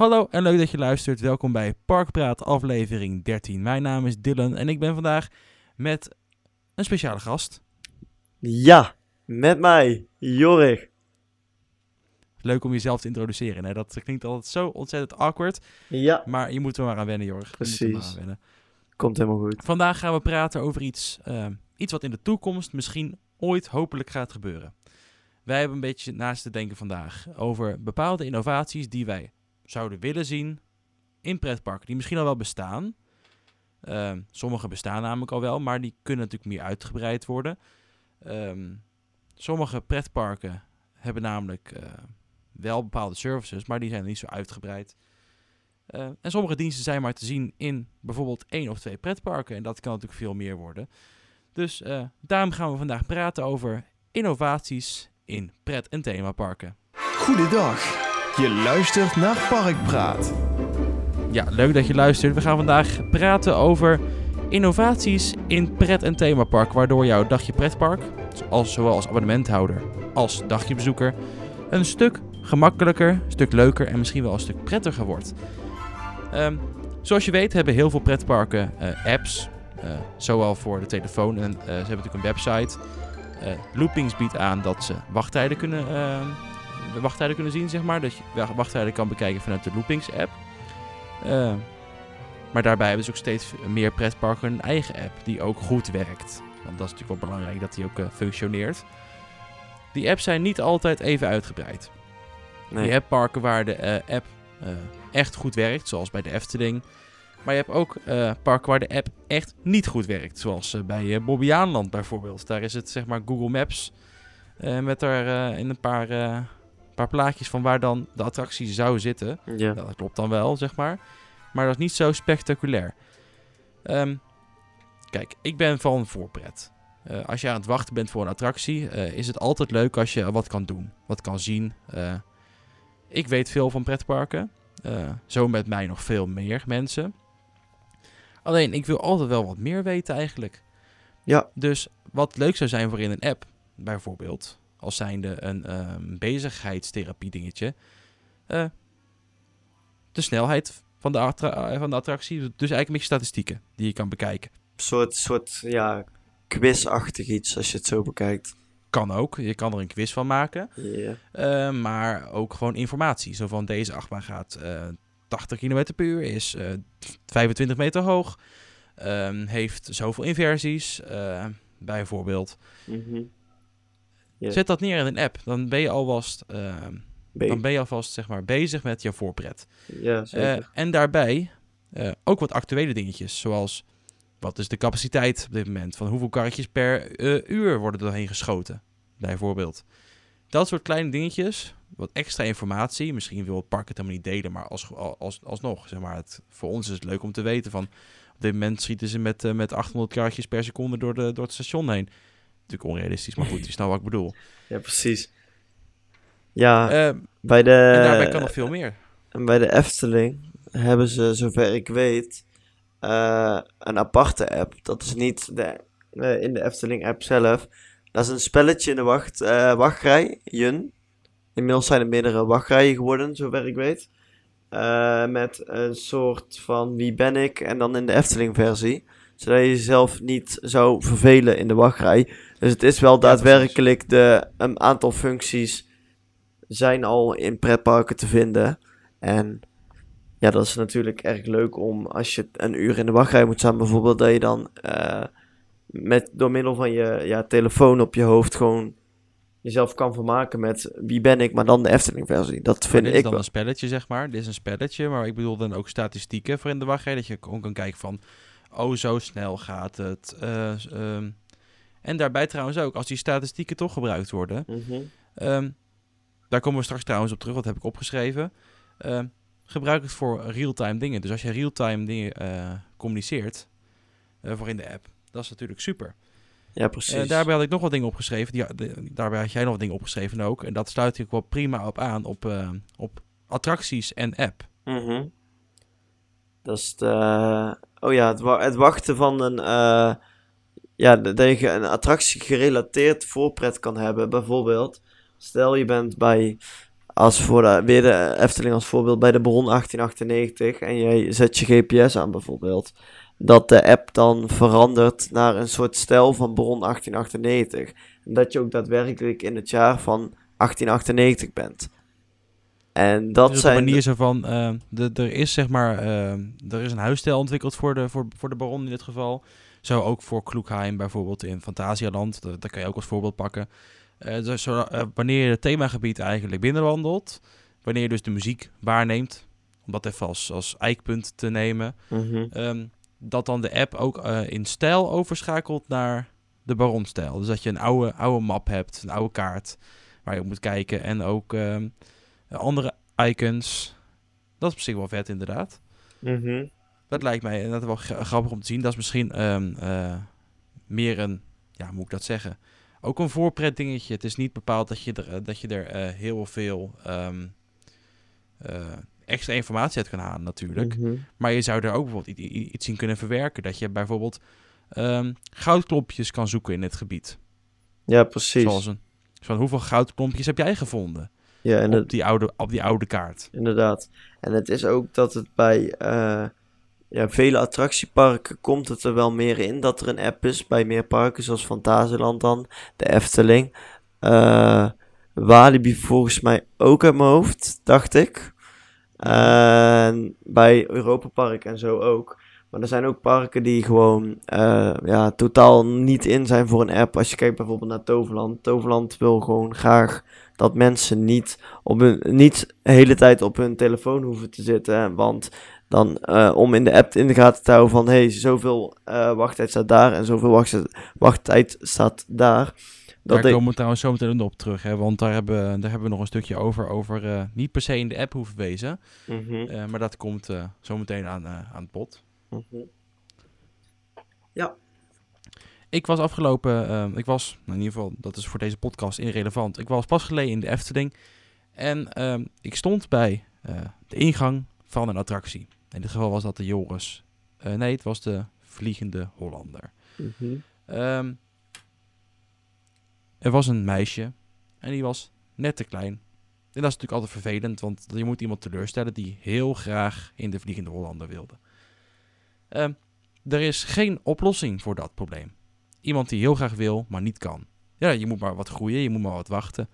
Hallo en leuk dat je luistert. Welkom bij Parkpraat aflevering 13. Mijn naam is Dylan en ik ben vandaag met een speciale gast. Ja, met mij, Jorik. Leuk om jezelf te introduceren. Hè? Dat klinkt altijd zo ontzettend awkward. Ja, Maar je moet er maar aan wennen, maar Precies. aan wennen. komt helemaal goed. Vandaag gaan we praten over iets, eh, iets wat in de toekomst misschien ooit hopelijk gaat gebeuren. Wij hebben een beetje naast te denken vandaag over bepaalde innovaties die wij zouden willen zien in pretparken. Die misschien al wel bestaan. Eh, sommige bestaan namelijk al wel, maar die kunnen natuurlijk meer uitgebreid worden. Ehm, sommige pretparken hebben namelijk eh, wel bepaalde services, maar die zijn niet zo uitgebreid. Eh, en sommige diensten zijn maar te zien in bijvoorbeeld één of twee pretparken. En dat kan natuurlijk veel meer worden. Dus eh, daarom gaan we vandaag praten over innovaties in pret- en themaparken. Goedendag, je luistert naar Parkpraat. Ja, leuk dat je luistert. We gaan vandaag praten over innovaties in pret- en themapark. Waardoor jouw dagje pretpark, zowel als abonnementhouder als dagjebezoeker, een stuk gemakkelijker, een stuk leuker en misschien wel een stuk prettiger wordt. Ehm, zoals je weet hebben heel veel pretparken eh, apps, eh, zowel voor de telefoon en eh, ze hebben natuurlijk een website. Loopings biedt aan dat ze wachttijden kunnen, ehm, wachttijden kunnen zien, zeg maar. Dat je wa- wachttijden kan bekijken vanuit de Loopings app. Eh, maar daarbij hebben ze ook steeds meer pretparken een eigen app die ook goed werkt. Want dat is natuurlijk wel belangrijk dat die ook eh, functioneert. Die apps zijn niet altijd even uitgebreid. Nee. Je hebt parken waar de eh, app echt goed werkt, zoals bij de Efteling. Maar je hebt ook parken waar de app echt niet goed werkt, zoals bij uh, Bobbejaanland bijvoorbeeld. Daar is het zeg maar Google Maps met daar in een paar, paar plaatjes van waar dan de attractie zou zitten. Ja. Dat klopt dan wel, zeg maar. Maar dat is niet zo spectaculair. Ehm, kijk, ik ben van voorpret. Eh, als je aan het wachten bent voor een attractie, eh, is het altijd leuk als je wat kan doen, wat kan zien. Eh, ik weet veel van pretparken. Zo met mij nog veel meer mensen. Alleen, ik wil altijd wel wat meer weten eigenlijk. Ja. Dus wat leuk zou zijn voor in een app, bijvoorbeeld, als zijnde een ehm bezigheidstherapie dingetje. eh, de snelheid van de, eh, van de attractie. Dus eigenlijk een beetje statistieken die je kan bekijken. Een soort, soort, ja, quizachtig iets als je het zo bekijkt. Kan ook. Je kan er een quiz van maken. Eh, maar ook gewoon informatie. Zo van deze achtbaan gaat eh 80 km per uur, is eh 25 meter hoog, ehm, heeft zoveel inversies, bijvoorbeeld. Mhm. Zet dat neer in een app, dan ben je alvast, ehm, dan ben je alvast zeg maar, bezig met je voorpret. Ja, zeker. en daarbij eh, ook wat actuele dingetjes, zoals wat is de capaciteit op dit moment? Van hoeveel karretjes per eh, uur worden er doorheen geschoten, bijvoorbeeld. Dat soort kleine dingetjes, wat extra informatie. Misschien wil het park het helemaal niet delen, maar als, als, alsnog, zeg maar, het, voor ons is het leuk om te weten van... Op dit moment schieten ze met, met 800 karretjes per seconde door, de, door het station heen. Natuurlijk onrealistisch, maar goed, je snapt wat ik bedoel. ja, precies. Ja, Eh, bij de... en daarbij kan nog veel meer. En bij de Efteling hebben ze, zover ik weet, eh, een aparte app. Dat is niet de, eh, in de Efteling app zelf. Dat is een spelletje in de wacht, eh wachtrij, Jun. Inmiddels zijn er meerdere wachtrijen geworden, zover ik weet. Met een soort van wie ben ik en dan in de Efteling versie. Zodat je jezelf niet zou vervelen in de wachtrij. Dus het is wel daadwerkelijk de, een aantal functies zijn al in pretparken te vinden. En ja, dat is natuurlijk erg leuk om als je een uur in de wachtrij moet staan, bijvoorbeeld, dat je dan eh, met, door middel van je ja, telefoon op je hoofd gewoon jezelf kan vermaken met wie ben ik, maar dan de Efteling versie. Dat vind dit is ik dan wel. een spelletje, zeg maar. Dit is een spelletje, maar ik bedoel dan ook statistieken voor in de wachtrij. Dat je gewoon kan kijken van, oh, zo snel gaat het. Ehm, en daarbij trouwens ook, als die statistieken toch gebruikt worden. Mhm. ehm, daar komen we straks trouwens op terug, wat heb ik opgeschreven. Ehm, gebruik het voor real-time dingen. Dus als je real-time dingen eh, communiceert eh, voor in de app, dat is natuurlijk super. Ja, precies. Eh, daarbij had ik nog wat dingen opgeschreven. Die, de- daarbij had jij nog wat dingen opgeschreven ook. En dat sluit ik wel prima op aan op, op attracties en app. Mhm. Dat is de... Oh ja, het, wa- het wachten van een... ja, dat je een attractie gerelateerd voorpret kan hebben. Bijvoorbeeld, stel je bent bij als voor de, weer de Efteling als voorbeeld bij de bron 1898 en jij zet je GPS aan bijvoorbeeld, dat de app dan verandert naar een soort stijl van bron 1898. En dat je ook daadwerkelijk in het jaar van 1898 bent. En dat dus zijn... een manier zo van, eh, de, er is zeg maar, eh, er is een huisstijl ontwikkeld voor de, voor, voor de baron in dit geval. Zo ook voor Kloekheim bijvoorbeeld in Fantasialand, dat, dat kan je ook als voorbeeld pakken. Eh, dus eh, wanneer je het themagebied eigenlijk binnenwandelt, wanneer je dus de muziek waarneemt, om dat even als, als eikpunt te nemen, Mhm. ehm, dat dan de app ook eh, in stijl overschakelt naar de baronstijl. Dus dat je een oude, oude map hebt, een oude kaart waar je op moet kijken en ook ehm, andere icons. Dat is op zich wel vet inderdaad. Mhm. Dat lijkt mij inderdaad wel gra- grappig om te zien. Dat is misschien ehm, eh, meer een, ja, hoe moet ik dat zeggen? Ook een voorpret dingetje. Het is niet bepaald dat je er, eh, dat je er eh, heel veel ehm, eh, extra informatie uit kan halen natuurlijk. Mhm. Maar je zou er ook bijvoorbeeld iets in kunnen verwerken. Dat je bijvoorbeeld ehm, goudklompjes kan zoeken in het gebied. Ja, precies. Zoals een, van hoeveel goudklompjes heb jij gevonden Ja, en het, op, die oude, op die oude kaart? inderdaad. En het is ook dat het bij ja, vele attractieparken komt het er wel meer in dat er een app is. Bij meer parken zoals Fantasieland dan, de Efteling. Eh, Walibi volgens mij ook uit mijn hoofd, dacht ik. Bij Europa Park en zo ook. Maar er zijn ook parken die gewoon eh, ja, totaal niet in zijn voor een app. Als je kijkt bijvoorbeeld naar Toverland. Toverland wil gewoon graag dat mensen niet, op hun, niet de hele tijd op hun telefoon hoeven te zitten. Want dan eh, om in de app in de gaten te houden van... hey, zoveel eh, wachttijd staat daar en zoveel wachttijd, wachttijd staat daar. Dat daar ik- komen we trouwens zo meteen op terug. Hè, want daar hebben, daar hebben we nog een stukje over. Over eh, niet per se in de app hoeven wezen. Mhm, eh, maar dat komt eh, zo meteen aan, eh, aan het bod. mhm. Ik was afgelopen, eh, ik was, nou in ieder geval, dat is voor deze podcast irrelevant. Ik was pas geleden in de Efteling. En ehm, ik stond bij eh, de ingang van een attractie. In dit geval was dat de Joris. Eh, nee, het was de Vliegende Hollander. Mhm. Ehm, er was een meisje en die was net te klein. En dat is natuurlijk altijd vervelend, want je moet iemand teleurstellen die heel graag in de Vliegende Hollander wilde. Ehm, er is geen oplossing voor dat probleem. Iemand die heel graag wil, maar niet kan. Ja, je moet maar wat groeien, je moet maar wat wachten.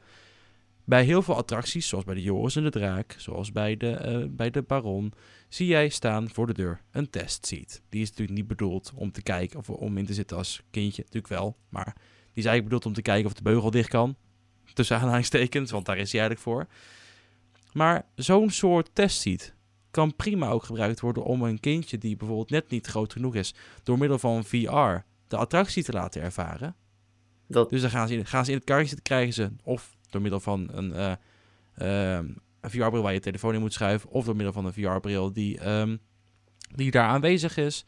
Bij heel veel attracties, zoals bij de Joris en de Draak, zoals bij de, eh, bij de Baron, zie jij staan voor de deur een testseat. Die is natuurlijk niet bedoeld om te kijken of om in te zitten als kindje, natuurlijk wel. Maar die is eigenlijk bedoeld om te kijken of de beugel dicht kan. Tussen aanhalingstekens, want daar is hij eigenlijk voor. Maar zo'n soort testseat kan prima ook gebruikt worden om een kindje die bijvoorbeeld net niet groot genoeg is, door middel van VR de attractie te laten ervaren. Dat, Dus dan gaan ze in, gaan ze in het karretje zitten, krijgen ze of door middel van een, eh, ehm, een VR-bril waar je telefoon in moet schuiven, of door middel van een VR-bril die, ehm, die daar aanwezig is,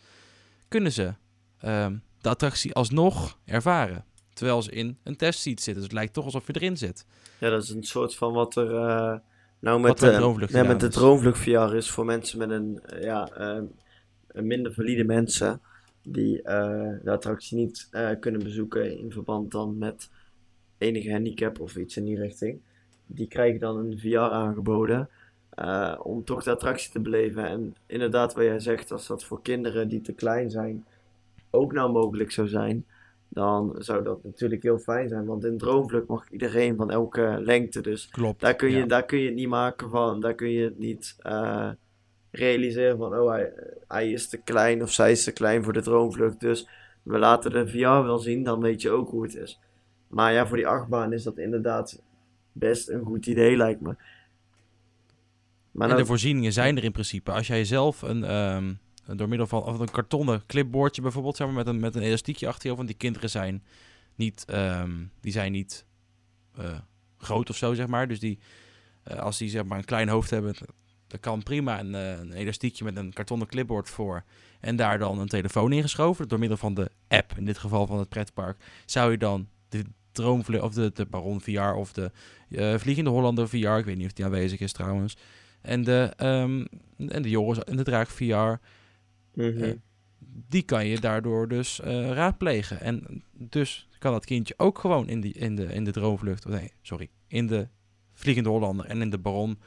kunnen ze ehm, de attractie alsnog ervaren. Terwijl ze in een testseat zitten. Dus het lijkt toch alsof je erin zit. ja, dat is een soort van wat er eh, nou met, de, Droomvlucht met de. Droomvlucht VR is voor mensen met een, eh, ja, minder valide mensen die de attractie niet kunnen bezoeken in verband dan met enige handicap of iets in die richting. Die krijgen dan een VR aangeboden eh, om toch de attractie te beleven. En inderdaad, wat jij zegt, als dat voor kinderen die te klein zijn ook nou mogelijk zou zijn, dan zou dat natuurlijk heel fijn zijn. Want in Droomvlucht mag iedereen van elke lengte. Dus Klopt. daar kun je, ja. daar kun je het niet maken van, daar kun je het niet eh, realiseren van, oh hij, hij is te klein of zij is te klein voor de droomvlucht. Dus we laten de VR wel zien, dan weet je ook hoe het is. Maar ja, voor die achtbaan is dat inderdaad best een goed idee, lijkt me. Maar en de voorzieningen zijn er in principe. Als jij zelf een, ehm, een door middel van of een kartonnen clipboardje bijvoorbeeld, zeg maar, met een, met een elastiekje achter je, want die kinderen zijn niet, ehm, die zijn niet eh, groot of zo, zeg maar. Dus die, eh, als die zeg maar een klein hoofd hebben, dan kan prima een, eh, een elastiekje met een kartonnen clipboard voor. En daar dan een telefoon ingeschoven. Door middel van de app, in dit geval van het pretpark, zou je dan de droomvlucht of de, de Baron VR of de eh, Vliegende Hollander VR, ik weet niet of die aanwezig is trouwens. En de, ehm, en de Joris en de Draak VR, mhm. eh, die kan je daardoor dus eh, raadplegen. En dus kan dat kindje ook gewoon in, die, in, de, in de droomvlucht, of nee, sorry, in de Vliegende Hollander en in de Baron.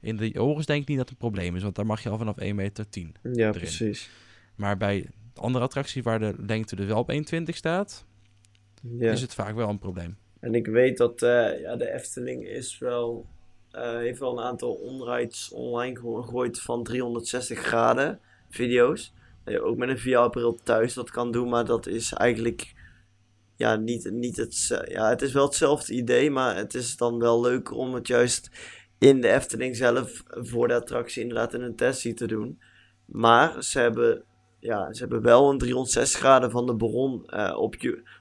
In de Joris denk ik niet dat het een probleem is, want daar mag je al vanaf 1 meter 10. Ja, precies. Maar bij de andere attractie waar de lengte dus wel op 1,20 staat, Ja. is het vaak wel een probleem. En ik weet dat eh, ja, de Efteling is wel, eh, heeft wel een aantal onrides online gegooid van 360 graden video's. Dat je ook met een VR-bril thuis dat kan doen, maar dat is eigenlijk ja, niet, niet het, ja, het is wel hetzelfde idee, maar het is dan wel leuker om het juist in de Efteling zelf voor de attractie inderdaad in een testie te doen. Maar ze hebben, ja, ze hebben wel een 360 graden van de bron eh, op,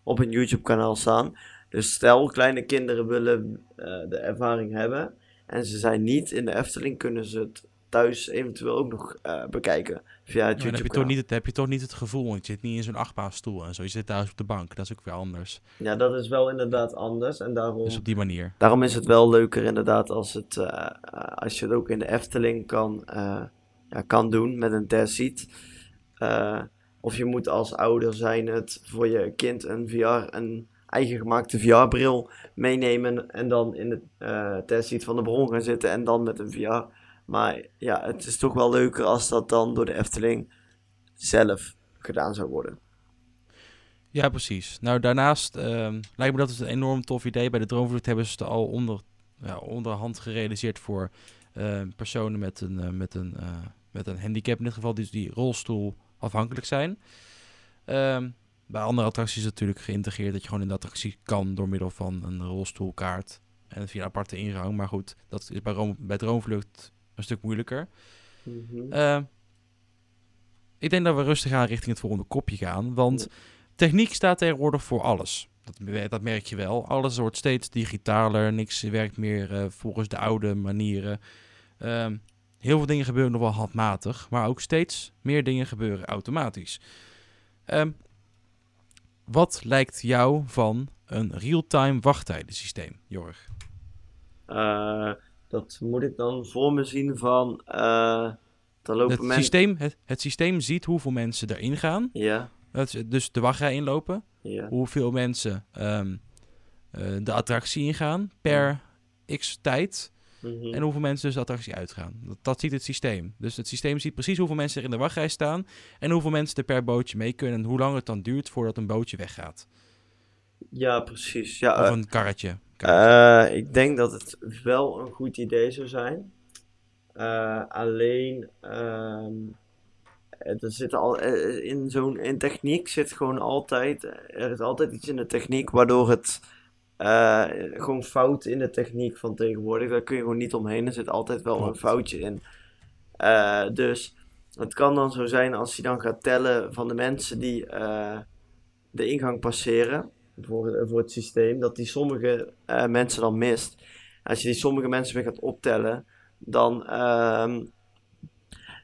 op een YouTube kanaal staan. Dus stel kleine kinderen willen eh, de ervaring hebben en ze zijn niet in de Efteling, kunnen ze het thuis eventueel ook nog eh, bekijken via het Ja, dan heb je, YouTube toch niet, het- heb je toch niet het gevoel, want je zit niet in zo'n achtbaanstoel en zo. Je zit thuis op de bank, dat is ook weer anders. Ja, dat is wel inderdaad anders en daarom... Dus op die manier. Daarom is het wel leuker inderdaad als, het, als je het ook in de Efteling kan, ja, kan doen met een testseat. Eh of je moet als ouder zijn het voor je kind een VR, een eigen gemaakte VR-bril meenemen en dan in de eh testseat van de bron gaan zitten en dan met een VR. Maar ja, het is toch wel leuker als dat dan door de Efteling zelf gedaan zou worden. Ja, precies. Nou, daarnaast ehm, lijkt me dat het een enorm tof idee. Bij de Droomvlucht hebben ze het al onder, ja, onderhand gerealiseerd voor ehm, personen met een, eh, met, een, eh, met een handicap. In dit geval dus die rolstoel afhankelijk zijn. Ehm, bij andere attracties is het natuurlijk geïntegreerd dat je gewoon in de attractie kan door middel van een rolstoelkaart en via een aparte ingang. Maar goed, dat is bij, bij Droomvlucht een stuk moeilijker. Mhm. Eh, ik denk dat we rustig aan richting het volgende kopje gaan. Want techniek staat tegenwoordig voor alles. Dat, dat merk je wel. Alles wordt steeds digitaler. Niks werkt meer eh, volgens de oude manieren. Ehm, heel veel dingen gebeuren nog wel handmatig. Maar ook steeds meer dingen gebeuren automatisch. Ehm, wat lijkt jou van een real-time wachttijdensysteem, Jorg? Eh, dat moet ik dan voor me zien van. dan lopen Het systeem, het, het systeem ziet hoeveel mensen erin gaan. Ja, dus de wachtrij inlopen. ja. hoeveel mensen ehm, eh, de attractie ingaan per x tijd. Mhm. En hoeveel mensen dus de attractie uitgaan. Dat, dat ziet het systeem. Dus het systeem ziet precies hoeveel mensen er in de wachtrij staan. En hoeveel mensen er per bootje mee kunnen. En hoe lang het dan duurt voordat een bootje weggaat. Ja, precies. Ja, Of eh, een karretje. eh, ik denk dat het wel een goed idee zou zijn. Eh, alleen. ehm, er zit al, in zo'n in techniek zit gewoon altijd. Er is altijd iets in de techniek waardoor het. Eh, gewoon fout in de techniek van tegenwoordig. Daar kun je gewoon niet omheen. Er zit altijd wel een foutje in. Eh, dus het kan dan zo zijn als je dan gaat tellen van de mensen die eh, de ingang passeren voor, voor het systeem, dat die sommige mensen dan mist. Als je die sommige mensen weer gaat optellen, dan, ehm,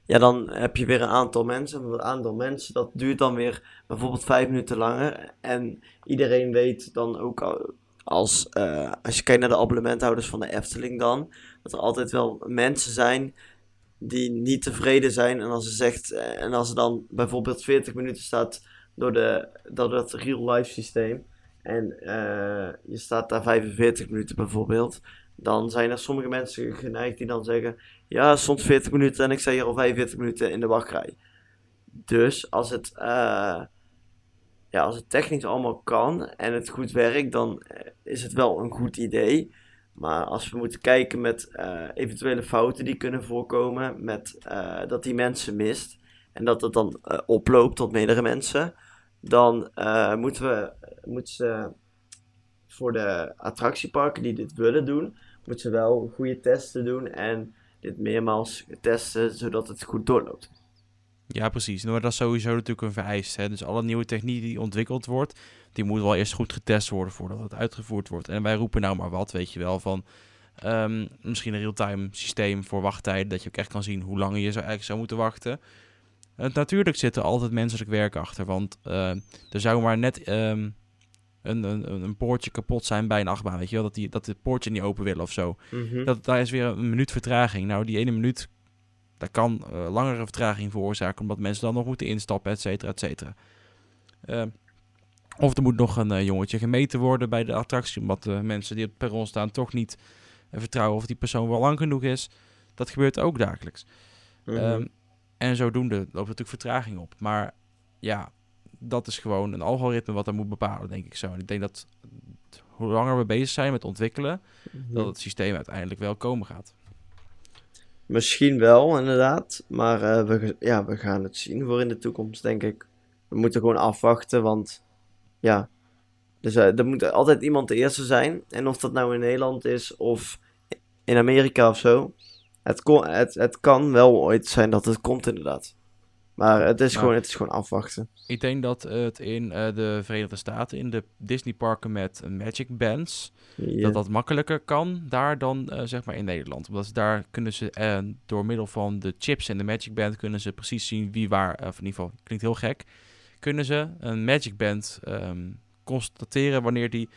ja, dan heb je weer een aantal mensen. En dat aantal mensen, dat duurt dan weer bijvoorbeeld vijf minuten langer. En iedereen weet dan ook al- als, eh, als je kijkt naar de abonnementhouders van de Efteling dan, dat er altijd wel mensen zijn die niet tevreden zijn. En als ze zegt, eh, en als er dan bijvoorbeeld 40 minuten staat door, de, door dat real life systeem. En eh, je staat daar 45 minuten bijvoorbeeld. Dan zijn er sommige mensen geneigd die dan zeggen: Ja, soms 40 minuten en ik sta hier al 45 minuten in de wachtrij. Dus als het, als het technisch allemaal kan en het goed werkt, dan eh, is het wel een goed idee. Maar als we moeten kijken met eh, eventuele fouten die kunnen voorkomen, met eh, dat die mensen mist en dat het dan oploopt tot meerdere mensen, dan moeten we moeten ze voor de attractieparken die dit willen doen, moeten ze wel goede testen doen en dit meermaals testen zodat het goed doorloopt. Ja, precies. Nou, dat is sowieso natuurlijk een vereist. Hè? Dus alle nieuwe techniek die ontwikkeld wordt, die moet wel eerst goed getest worden voordat het uitgevoerd wordt. En wij roepen nou maar wat, weet je wel, van ehm, misschien een real-time systeem voor wachttijden, dat je ook echt kan zien hoe lang je zo eigenlijk zou moeten wachten. En natuurlijk zit er altijd menselijk werk achter, want eh, er zou maar net ehm, een, een, een poortje kapot zijn bij een achtbaan, weet je wel, dat, die, dat het poortje niet open wil of zo. Dat, daar is weer een minuut vertraging. Nou, die ene minuut, dat kan eh, langere vertraging veroorzaken, omdat mensen dan nog moeten instappen, et cetera, et cetera. Eh, of er moet nog een eh, jongetje gemeten worden bij de attractie, omdat de mensen die op het perron staan toch niet en vertrouwen of die persoon wel lang genoeg is. Dat gebeurt ook dagelijks. Ehm, en zodoende loopt natuurlijk vertraging op. Maar ja, dat is gewoon een algoritme wat dat moet bepalen, denk ik zo. En ik denk dat hoe langer we bezig zijn met ontwikkelen, Mhm. dat het systeem uiteindelijk wel komen gaat. Misschien wel, inderdaad. Maar eh, we, ja, we gaan het zien voor in de toekomst, denk ik. We moeten gewoon afwachten, want ja, dus, eh, er moet altijd iemand de eerste zijn. En of dat nou in Nederland is of in Amerika of zo. Het, het, het kan wel ooit zijn dat het komt, inderdaad. Maar het is, Nou. gewoon, het is gewoon afwachten. Ik denk dat het in eh, de Verenigde Staten, in de Disney-parken met Magic Bands, dat dat makkelijker kan daar dan eh, zeg maar in Nederland. Omdat ze daar kunnen ze eh, door middel van de chips en de Magic Band kunnen ze precies zien wie waar, of in ieder geval, klinkt heel gek, kunnen ze een Magic Band ehm, constateren wanneer die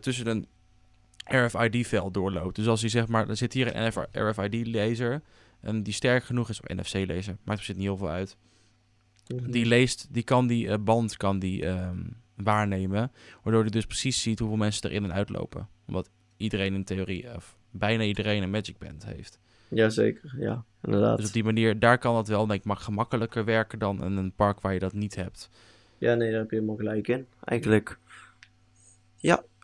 tussen een RFID-veld doorloopt. Dus als hij zeg maar, er zit hier een RFID-laser en die sterk genoeg is, of NFC-laser, maakt er zit niet heel veel uit. Die leest, die kan die eh, band kan die, ehm, waarnemen. Waardoor hij dus precies ziet hoeveel mensen er in en uitlopen. Omdat iedereen in theorie, of bijna iedereen een Magic Band heeft. Jazeker, ja, inderdaad. Dus op die manier, daar kan het wel denk ik maar gemakkelijker werken dan in een park waar je dat niet hebt. Ja, nee, daar heb je helemaal gelijk in. Eigenlijk.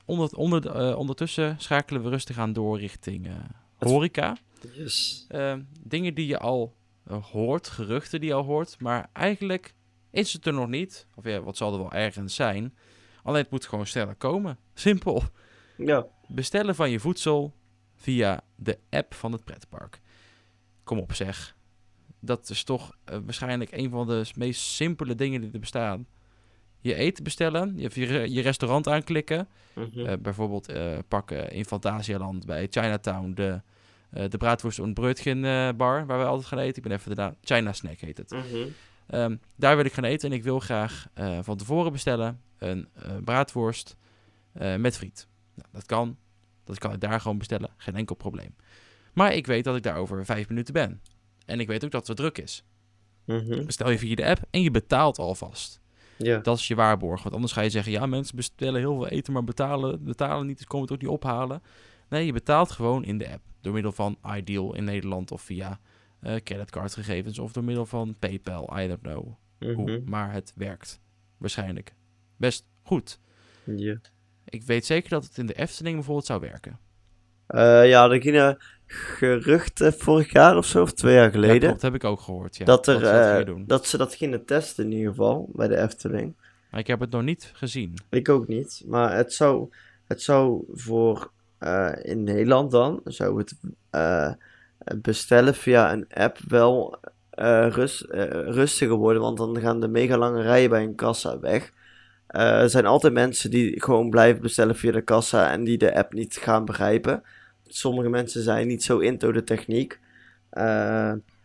Onder, onder, eh, ondertussen schakelen we rustig aan door richting eh, horeca. Yes. Ehm, dingen die je al eh, hoort, geruchten die je al hoort. Maar eigenlijk is het er nog niet. Of ja, wat zal er wel ergens zijn. Alleen het moet gewoon sneller komen. Simpel. Ja, Bestellen van je voedsel via de app van het pretpark. Kom op zeg. Dat is toch eh, waarschijnlijk een van de meest simpele dingen die er bestaan. Je eten bestellen, je, je, re- je restaurant aanklikken. Mhm. Eh, bijvoorbeeld pakken in Fantasialand bij Chinatown de, de braadworst en Brötchen eh, bar waar we altijd gaan eten. Ik ben even de naam, China Snack heet het. Mhm. Ehm, daar wil ik gaan eten en ik wil graag eh, van tevoren bestellen een eh, braadworst eh, met friet. Nou, dat kan. Dat kan ik daar gewoon bestellen. Geen enkel probleem. Maar ik weet dat ik daar over vijf minuten ben. En ik weet ook dat het druk is. Mhm. Bestel je via de app en je betaalt alvast. Ja. Dat is je waarborg. Want anders ga je zeggen, ja, mensen bestellen heel veel eten, maar betalen, betalen niet, dus komen het ook niet ophalen. Nee, je betaalt gewoon in de app. Door middel van Ideal in Nederland of via eh creditcardgegevens of door middel van PayPal. I don't know hoe, Mhm. maar het werkt. Waarschijnlijk. Best goed. Ja. Ik weet zeker dat het in de Efteling bijvoorbeeld zou werken. Eh, ja, er gingen geruchten vorig jaar of zo, of twee jaar Ja, geleden. klopt, heb ik ook gehoord. Ja, dat, er, ze dat eh, dat ze dat gingen testen in ieder geval, bij de Efteling. Maar ik heb het nog niet gezien. Ik ook niet, maar het zou, het zou voor eh, in Nederland dan, zou het eh, bestellen via een app wel eh, rust, rustiger worden, want dan gaan de mega lange rijen bij een kassa weg. Er zijn altijd mensen die gewoon blijven bestellen via de kassa en die de app niet gaan begrijpen. Sommige mensen zijn niet zo into de techniek.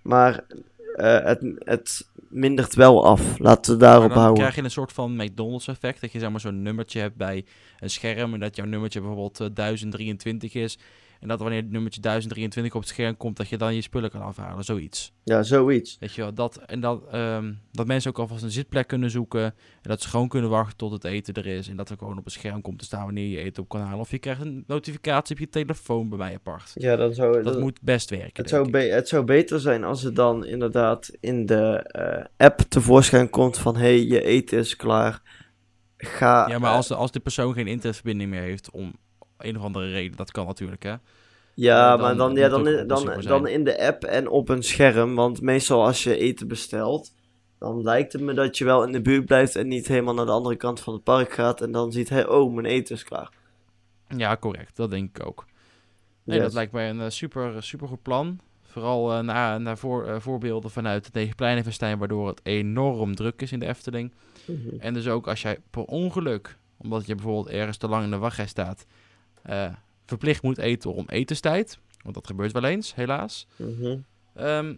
Maar het, het mindert wel af. Laten we daarop dan houden. krijg je een soort van McDonald's effect. Dat je zeg maar zo'n nummertje hebt bij een scherm. En dat jouw nummertje bijvoorbeeld eh, 1023 is. En dat wanneer het nummertje 1023 op het scherm komt, dat je dan je spullen kan afhalen. Zoiets. Ja, zoiets. Weet je wel, dat, en dat, ehm, dat mensen ook alvast een zitplek kunnen zoeken. En dat ze gewoon kunnen wachten tot het eten er is. En dat er gewoon op het scherm komt te staan wanneer je eten op kan halen. Of je krijgt een notificatie op je telefoon bij mij apart. Ja, dan zou, Dat dat- moet best werken. het, zou be- het zou beter zijn als het dan inderdaad in de eh, app tevoorschijn komt van... hey, je eten is klaar. Ga... Ja, maar eh, als de, als de persoon geen internetverbinding meer heeft om een of andere reden, dat kan natuurlijk hè. Ja, Eh, maar dan ja, dan, dan, dan in de app en op een scherm. Want meestal als je eten bestelt, dan lijkt het me dat je wel in de buurt blijft en niet helemaal naar de andere kant van het park gaat. En dan ziet hij, oh, mijn eten is klaar. Ja, correct. Dat denk ik ook. Nee, Yes. dat lijkt mij een eh, super, super goed plan. Vooral eh naar, naar voor, eh, voorbeelden vanuit het Negenpleinenfestijn, waardoor het enorm druk is in de Efteling. Mhm. En dus ook als jij per ongeluk, omdat je bijvoorbeeld ergens te lang in de wachtrij staat, eh, verplicht moet eten om etenstijd. Want dat gebeurt wel eens, helaas. Mhm. Ehm,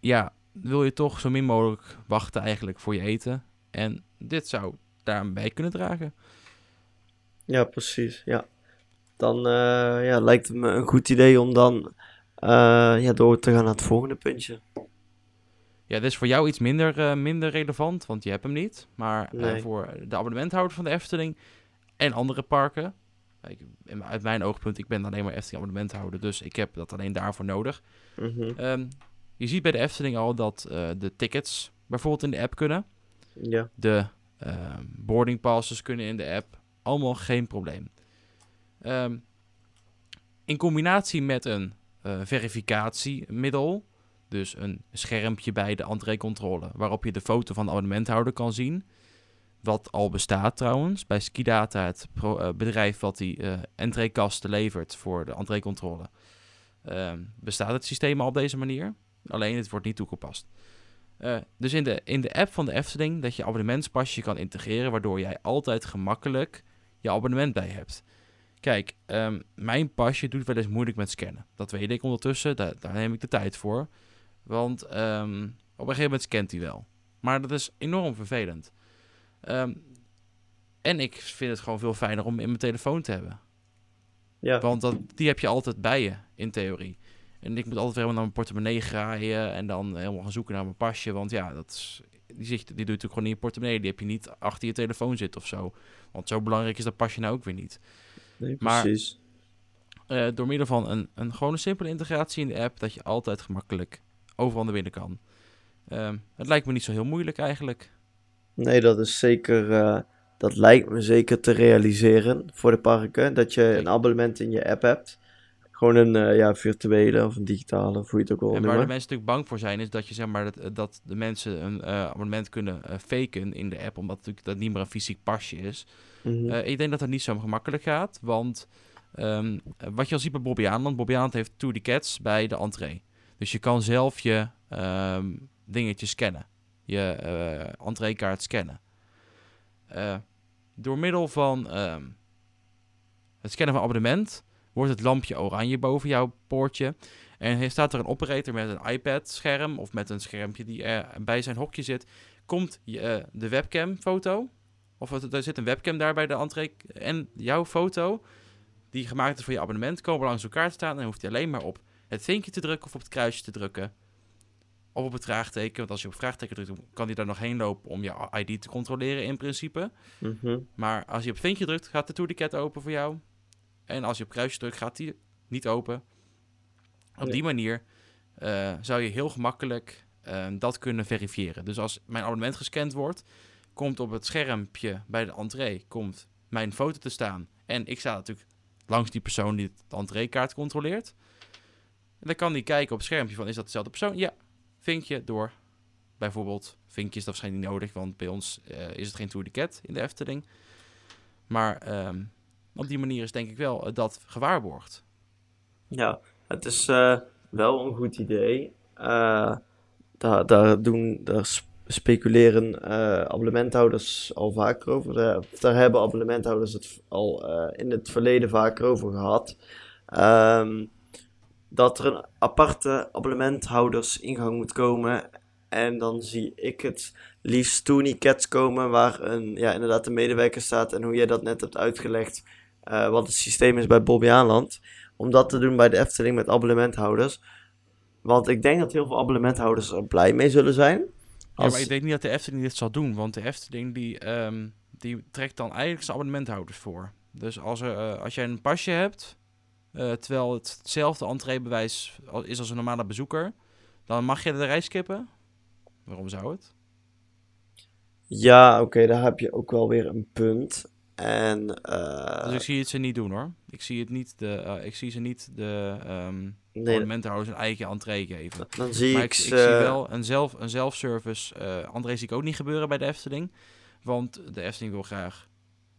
ja, wil je toch zo min mogelijk wachten eigenlijk voor je eten. En dit zou daarbij kunnen dragen. Ja, precies. Ja. Dan eh, ja, lijkt het me een goed idee om dan eh, ja, door te gaan naar het volgende puntje. Ja, dit is voor jou iets minder, minder relevant, want je hebt hem niet. Maar Nee. voor de abonnementhouder van de Efteling en andere parken Ik, in- uit mijn oogpunt, ik ben alleen maar Efteling abonnementhouder, dus ik heb dat alleen daarvoor nodig. Mhm. Ehm, je ziet bij de Efteling al dat eh, de tickets bijvoorbeeld in de app kunnen. Ja. De ehm, boarding passes kunnen in de app. Allemaal geen probleem. Ehm, in combinatie met een eh, verificatiemiddel, dus een schermpje bij de entreecontrole, waarop je de foto van de abonnementhouder kan zien. Wat al bestaat trouwens bij Skidata, het eh, bedrijf wat die eh entreekasten levert voor de entreecontrole. Ehm, bestaat het systeem al op deze manier. Alleen het wordt niet toegepast. Eh, dus in de, in de app van de Efteling dat je abonnementspasje kan integreren, waardoor jij altijd gemakkelijk je abonnement bij hebt. Kijk, ehm, mijn pasje doet wel eens moeilijk met scannen. Dat weet ik ondertussen, daar, daar neem ik de tijd voor. Want ehm, op een gegeven moment scant hij wel. Maar dat is enorm vervelend. Ehm, en ik vind het gewoon veel fijner om in mijn telefoon te hebben. Ja. Want dat, die heb je altijd bij je, in theorie. En ik moet altijd weer helemaal naar mijn portemonnee graaien en dan helemaal gaan zoeken naar mijn pasje. Want ja, dat is, die, zit, die doe je natuurlijk gewoon in je portemonnee. Die heb je niet achter je telefoon zitten of zo. Want zo belangrijk is dat pasje nou ook weer niet. Nee, Maar- precies. Eh, door middel van een, een gewoon een simpele integratie in de app, dat je altijd gemakkelijk overal naar binnen kan. Ehm, het lijkt me niet zo heel moeilijk eigenlijk. Nee, dat is zeker. eh, dat lijkt me zeker te realiseren voor de parken. Dat je een abonnement in je app hebt. Gewoon een eh, ja, virtuele of een digitale, of hoe je het ook wil En waar de mensen natuurlijk bang voor zijn, is dat je zeg maar dat, dat de mensen een eh, abonnement kunnen eh, faken in de app, omdat natuurlijk dat niet meer een fysiek pasje is. Mhm. Eh, ik denk dat dat niet zo gemakkelijk gaat, want ehm, eh, wat je al ziet bij Bobby Aanland, Bobby Aanland heeft To The Cats bij de entree. Dus je kan zelf je ehm dingetjes scannen, je eh entreekaart scannen. Eh, door middel van ehm, het scannen van abonnement wordt het lampje oranje boven jouw poortje. En er staat er een operator met een iPad-scherm of met een schermpje die er bij zijn hokje zit. Komt je, eh, de webcam-foto, of er zit een webcam daar bij de entree, en jouw foto, die gemaakt is voor je abonnement, komen langs elkaar te staan. En dan hoeft hij alleen maar op het vinkje te drukken of op het kruisje te drukken. Of op het vraagteken, want als je op vraagteken drukt, kan hij daar nog heen lopen om je ID te controleren in principe. Mhm. Maar als je op vinkje drukt, gaat de tourniquet open voor jou. En als je op kruisje drukt, gaat die niet open. Op Ja. die manier eh, zou je heel gemakkelijk eh, dat kunnen verifiëren. Dus als mijn abonnement gescand wordt, komt op het schermpje bij de entree komt mijn foto te staan. En ik sta natuurlijk langs die persoon die de entreekaart controleert. En dan kan die kijken op het schermpje van, is dat dezelfde persoon? Ja, vinkje door. Bijvoorbeeld, vinkje is dat waarschijnlijk niet nodig, want bij ons eh, is het geen Tour in de Efteling. Maar ehm, op die manier is denk ik wel eh, dat gewaarborgd. Ja, het is eh, wel een goed idee. Daar, daar, doen, daar sp- speculeren abonnementhouders al vaker over. Daar, hebben abonnementhouders het al in het verleden vaker over gehad. Ehm, dat er een aparte abonnementhoudersingang moet komen. En dan zie ik het liefst Tony Cats komen, waar een, ja, inderdaad een medewerker staat. En hoe jij dat net hebt uitgelegd, eh, wat het systeem is bij Bobby Aanland om dat te doen bij de Efteling met abonnementhouders. Want ik denk dat heel veel abonnementhouders er blij mee zullen zijn. Ja, maar ik denk niet dat de Efteling dit zal doen, want de Efteling die, ehm, die trekt dan eigenlijk zijn abonnementhouders voor. Dus als, er, eh, als jij een pasje hebt, eh, terwijl het hetzelfde entreebewijs is als een normale bezoeker, dan mag je de reis skippen. Waarom zou het? Ja, oké, daar heb je ook wel weer een punt. En eh, dus ik zie het ze niet doen hoor. Ik zie, het niet de, eh, ik zie ze niet de ehm nee, een eigen entree geven. dan zie Maar ik ik, ik ze... zie wel een, zelf, een zelfservice uh, André zie ik ook niet gebeuren bij de Efteling. Want de Efteling wil graag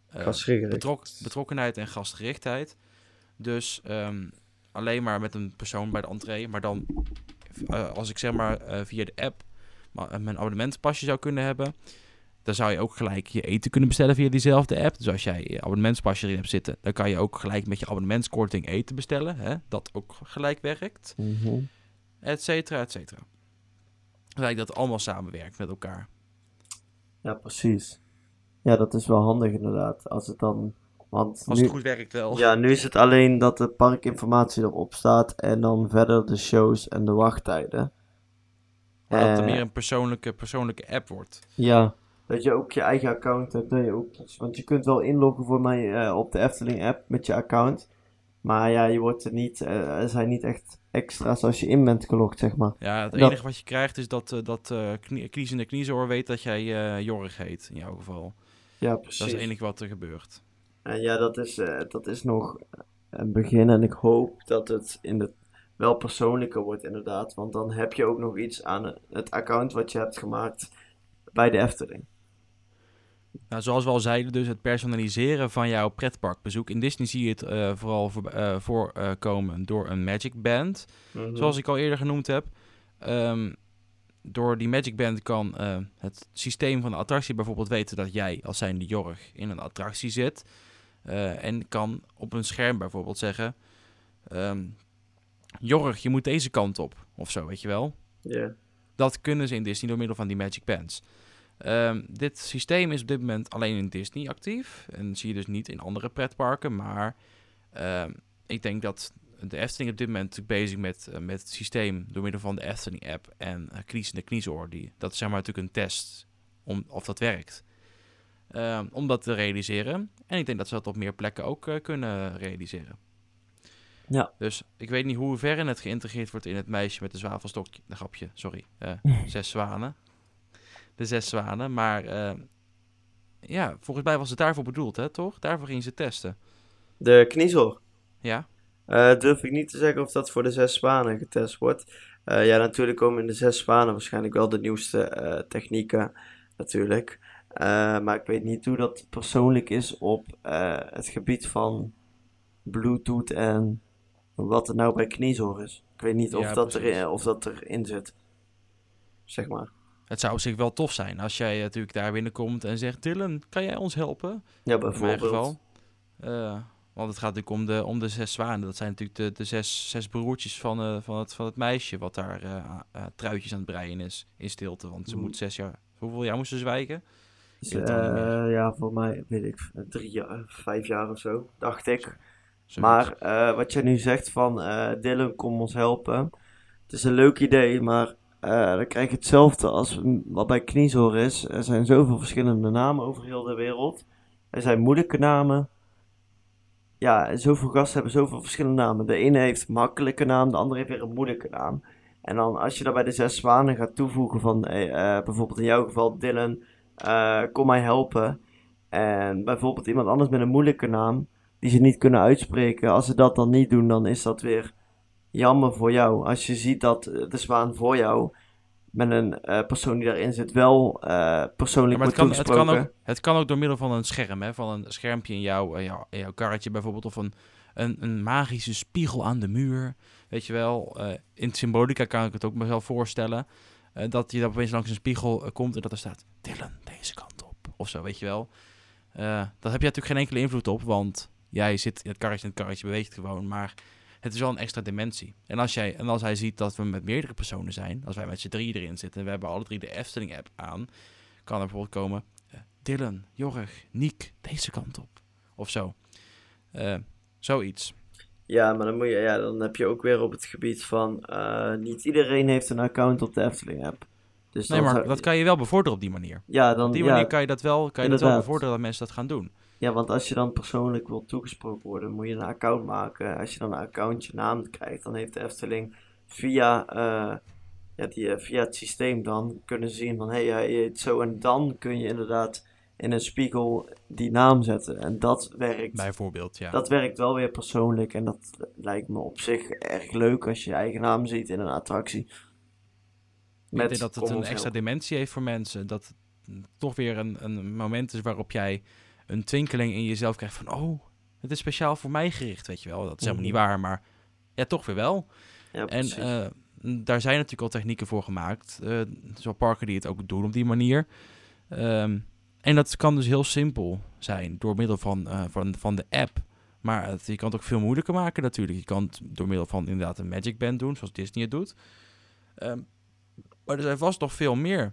Gastgericht. betrok, betrokkenheid en gastgerichtheid. Dus ehm, alleen maar met een persoon bij de entree. Maar dan, eh, als ik zeg maar eh, via de app eh, mijn abonnementpasje zou kunnen hebben... dan zou je ook gelijk je eten kunnen bestellen via diezelfde app. Dus als jij je abonnementspasje erin hebt zitten... dan kan je ook gelijk met je abonnementskorting eten bestellen. Hè? Dat ook gelijk werkt Mhm. et cetera, et cetera. Lijkt dat allemaal samenwerkt met elkaar. Ja, precies. Ja, dat is wel handig inderdaad. Als het dan... Want Als nu, het goed werkt wel. ja, nu is het alleen dat de parkinformatie erop staat en dan verder de shows en de wachttijden. Maar dat het Eh, meer een persoonlijke, persoonlijke app wordt. Ja, dat je ook je eigen account hebt. Dat je ook, want je kunt wel inloggen voor mij eh, op de Efteling app met je account. Maar ja, je wordt er niet, eh, er zijn niet echt extra's als je in bent gelogd, zeg maar. Ja, het Dat- enige wat je krijgt is dat, eh, dat eh knie, kniezende kniezoor weet dat jij Jorg heet, in jouw geval. Ja, precies. Dat is het enige wat er gebeurt. En ja, dat is, eh, dat is nog een begin. En ik hoop dat het in de, wel persoonlijker wordt, inderdaad. Want dan heb je ook nog iets aan het account wat je hebt gemaakt bij de Efteling. Nou, zoals we al zeiden, dus het personaliseren van jouw pretparkbezoek. In Disney zie je het eh, vooral voor, eh, voorkomen door een Magic Band. Mhm. Zoals ik al eerder genoemd heb. Ehm, door die Magic Band kan het systeem van de attractie bijvoorbeeld weten dat jij als zijnde Jorg in een attractie zit. Eh, en kan op een scherm bijvoorbeeld zeggen... ehm, Jorg, je moet deze kant op. Of zo, weet je wel. Ja. Dat kunnen ze in Disney door middel van die Magic Bands. Ehm, dit systeem is op dit moment alleen in Disney actief. En zie je dus niet in andere pretparken. Maar ehm, ik denk dat de Efteling op dit moment natuurlijk bezig met, eh, met het systeem door middel van de Efteling app en uh, Kniezende Kniezoor. Die, dat is zeg maar natuurlijk een test om, of dat werkt. Ehm, om dat te realiseren. En ik denk dat ze dat op meer plekken ook eh, kunnen realiseren. Ja. Dus ik weet niet hoe ver het geïntegreerd wordt in het meisje met de zwavelstokje. De grapje, sorry. eh, zes zwanen. De zes zwanen. Maar eh, ja, volgens mij was het daarvoor bedoeld, hè, toch? Daarvoor gingen ze testen. De kniezel. Ja. Eh, durf ik niet te zeggen of dat voor de zes zwanen getest wordt. Eh, ja, natuurlijk komen in de zes zwanen waarschijnlijk wel de nieuwste eh, technieken, natuurlijk. Eh, maar ik weet niet hoe dat persoonlijk is op eh, het gebied van Bluetooth en wat er nou bij kniezorg is. Ik weet niet of, Ja, dat, erin, of dat erin zit. Zeg maar. Het zou op zich wel tof zijn als jij natuurlijk daar binnenkomt en zegt... Dylan, kan jij ons helpen? Ja, In mijn bijvoorbeeld. geval. Eh, want het gaat natuurlijk om de, om de zes zwanen. Dat zijn natuurlijk de, de zes, zes broertjes van, van, het, van het meisje... wat daar truitjes aan het breien is in stilte. Want ze Mm. moet zes jaar... Hoeveel jaar moest ze zwijgen? Eh, ja, voor mij weet ik drie jaar, vijf jaar of zo, dacht ik. Maar eh, wat jij nu zegt van eh Dylan, kom ons helpen. Het is een leuk idee, maar dan krijg je hetzelfde als wat bij Kniezor is. Er zijn zoveel verschillende namen over heel de wereld. Er zijn moeilijke namen. Ja, zoveel gasten hebben zoveel verschillende namen. De ene heeft een makkelijke naam, de andere heeft weer een moeilijke naam. En dan als je daar bij de zes zwanen gaat toevoegen van bijvoorbeeld in jouw geval Dylan, eh, kom mij helpen. En bijvoorbeeld iemand anders met een moeilijke naam, die ze niet kunnen uitspreken. Als ze dat dan niet doen, dan is dat weer jammer voor jou. Als je ziet dat eh, de zwaan voor jou met een eh, persoon die daarin zit wel persoonlijk Ja, maar het kan, het, kan ook, het kan ook door middel van een scherm, hè? van een schermpje in jouw, eh, jouw, in jouw karretje bijvoorbeeld, of een, een, een magische spiegel aan de muur. Weet je wel, in Symbolica kan ik het ook mezelf voorstellen, eh, dat je dan opeens langs een spiegel eh, komt en dat er staat, Dylan, deze kant op, of zo, weet je wel. Eh dat heb je natuurlijk geen enkele invloed op, want jij zit in het karretje en het karretje beweegt gewoon, maar het is wel een extra dimensie. En als, jij, en als hij ziet dat we met meerdere personen zijn, als wij met z'n drie erin zitten en we hebben alle drie de Efteling-app aan, kan er bijvoorbeeld komen, eh, Dylan, Jorg, Niek, deze kant op. Of zo. Zoiets. Ja, maar dan, moet je, ja, dan heb je ook weer op het gebied van... eh, niet iedereen heeft een account op de Efteling-app. Dus Nee, maar zou- dat kan je wel bevorderen op die manier. Ja, dan, Op die ja, manier kan je dat wel, kan je dat wel bevorderen dat mensen dat gaan doen. Ja, want als je dan persoonlijk wilt toegesproken worden, moet je een account maken. Als je dan een account je naam krijgt, dan heeft de Efteling via, eh, ja, die, eh, via het systeem dan kunnen zien van hé, hey, hij heet zo. En dan kun je inderdaad in een spiegel die naam zetten. En dat werkt. Bijvoorbeeld, ja. Dat werkt wel weer persoonlijk en dat lijkt me op zich erg leuk als je je eigen naam ziet in een attractie. ik denk dat het een extra dimensie heeft voor mensen. Dat het toch weer een, een moment is waarop jij een twinkeling in jezelf krijgt van... Oh, het is speciaal voor mij gericht, weet je wel. Dat is helemaal niet Mhm. waar, maar ja, toch weer wel. Ja, En eh, daar zijn natuurlijk al technieken voor gemaakt. Eh zo parken die het ook doen op die manier. Ehm, en dat kan dus heel simpel zijn door middel van, eh, van, van de app. Maar het, je kan het ook veel moeilijker maken natuurlijk. Je kan het door middel van inderdaad een Magic Band doen, zoals Disney het doet. Ehm, maar er zijn vast nog veel meer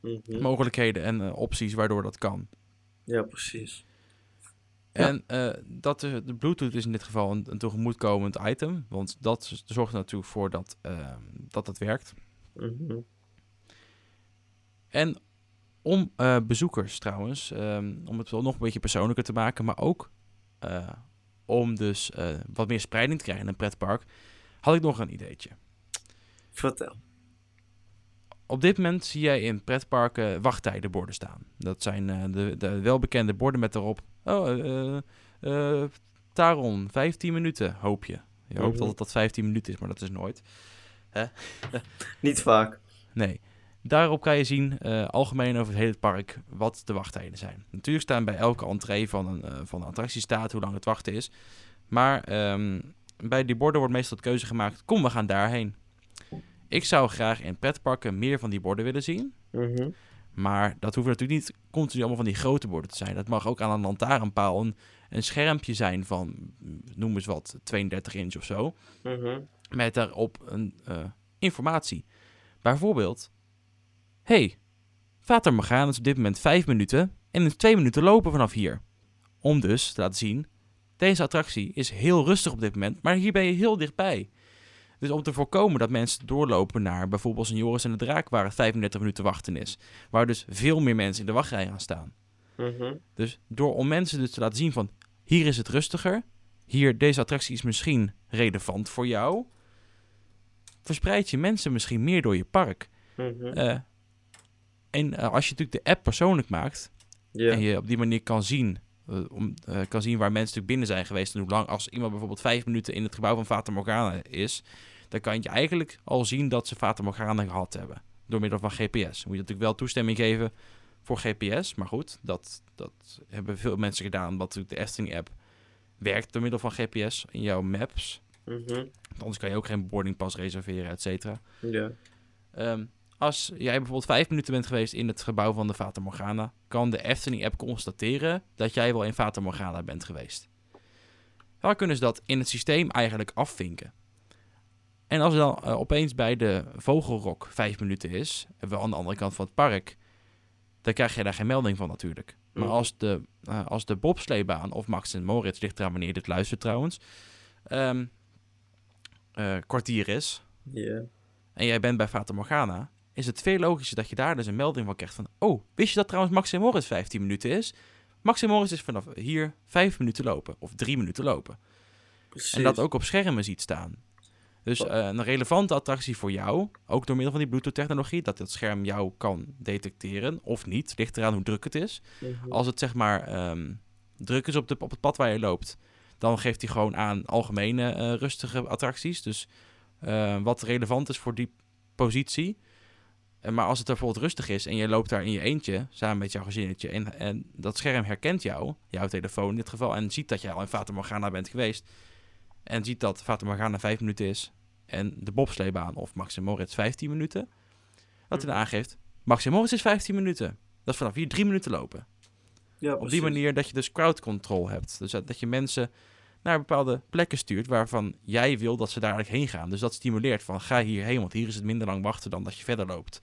Mhm. mogelijkheden en eh, opties waardoor dat kan. Ja, precies. Ja. En eh, dat de, de Bluetooth is in dit geval een, een tegemoetkomend item. Want dat zorgt er natuurlijk voor dat, ehm, dat het werkt. Mhm. En om eh, bezoekers trouwens, ehm, om het wel nog een beetje persoonlijker te maken, maar ook eh, om dus eh, wat meer spreiding te krijgen in een pretpark, had ik nog een ideetje. Vertel. Op dit moment zie jij in pretparken wachttijdenborden staan. Dat zijn de, de welbekende borden met erop, oh, Taron, 15 minuten, hoop je. Je hoopt Mhm. altijd dat 15 minuten is, maar dat is nooit. Niet vaak. Nee. Daarop kan je zien, eh, algemeen over het hele park, wat de wachttijden zijn. Natuurlijk staan bij elke entree van een, eh, van een attractie staat hoe lang het wachten is. Maar ehm, bij die borden wordt meestal de keuze gemaakt, kom we gaan daarheen. Ik zou graag in pretparken meer van die borden willen zien. Mhm. Maar dat hoeft natuurlijk niet continu allemaal van die grote borden te zijn. Dat mag ook aan een lantaarnpaal een, een schermpje zijn van, mm, noem eens wat, 32 inch of zo. Mhm. Met daarop een eh, informatie. Bijvoorbeeld, hey, Vater Morgana is op dit moment 5 minuten en in 2 minuten lopen vanaf hier. Om dus te laten zien, deze attractie is heel rustig op dit moment, maar hier ben je heel dichtbij. Dus om te voorkomen dat mensen doorlopen naar bijvoorbeeld een Joris en de Draak, waar het 35 minuten wachten is. Waar dus veel meer mensen in de wachtrij gaan staan. Mhm. Dus door om mensen dus te laten zien van hier is het rustiger, hier deze attractie is misschien relevant voor jou, verspreid je mensen misschien meer door je park. Eh, en eh, als je natuurlijk de app persoonlijk maakt Ja. en je op die manier kan zien, eh, om, eh, kan zien waar mensen natuurlijk binnen zijn geweest en hoe lang, als iemand bijvoorbeeld vijf minuten in het gebouw van Fata Morgana is, dan kan je eigenlijk al zien dat ze Fata Morgana gehad hebben. Door middel van GPS. Moet je natuurlijk wel toestemming geven voor GPS. Maar goed, dat, dat hebben veel mensen gedaan. Omdat natuurlijk de Efteling app werkt door middel van GPS in jouw maps. Mhm. Anders kan je ook geen boardingpas reserveren, et cetera. Ja. Ehm, als jij bijvoorbeeld vijf minuten bent geweest in het gebouw van de Fata Morgana, kan de Efteling-app constateren dat jij wel in Fata Morgana bent geweest. Dan kunnen ze dat in het systeem eigenlijk afvinken. En als er dan eh, opeens bij de Vogelrok vijf minuten is, en wel aan de andere kant van het park, dan krijg je daar geen melding van natuurlijk. Maar Mhm. als de, eh, als de bobsleebaan of Max en Moritz, ligt eraan wanneer dit luistert trouwens, ehm, eh, kwartier is, en jij bent bij Fata Morgana, is het veel logischer dat je daar dus een melding van krijgt van... Oh, wist je dat trouwens Max en Moritz 15 minuten is? Max Moritz is vanaf hier 5 minuten lopen of 3 minuten lopen. Precies. En dat ook op schermen ziet staan. Dus Oh. eh, een relevante attractie voor jou, ook door middel van die Bluetooth-technologie, dat het scherm jou kan detecteren of niet, ligt eraan hoe druk het is. Mhm. Als het zeg maar ehm, druk is op, de, op het pad waar je loopt, dan geeft hij gewoon aan algemene eh, rustige attracties. Dus eh, wat relevant is voor die positie. Eh, maar als het er bijvoorbeeld rustig is en je loopt daar in je eentje, samen met jouw gezinnetje, en, en dat scherm herkent jou, jouw telefoon in dit geval, en ziet dat jij al in Fata Morgana bent geweest, en ziet dat Fata Morgana 5 minuten is, en de bobsleebaan of Max en Moritz 15 minuten, dat hij dan aangeeft, Max en Moritz is 15 minuten. Dat is vanaf hier 3 minuten lopen. ja, Op die manier dat je dus crowd control hebt. Dus dat, dat je mensen naar bepaalde plekken stuurt waarvan jij wil dat ze daar eigenlijk heen gaan. Dus dat stimuleert van ga hierheen, want hier is het minder lang wachten dan dat je verder loopt.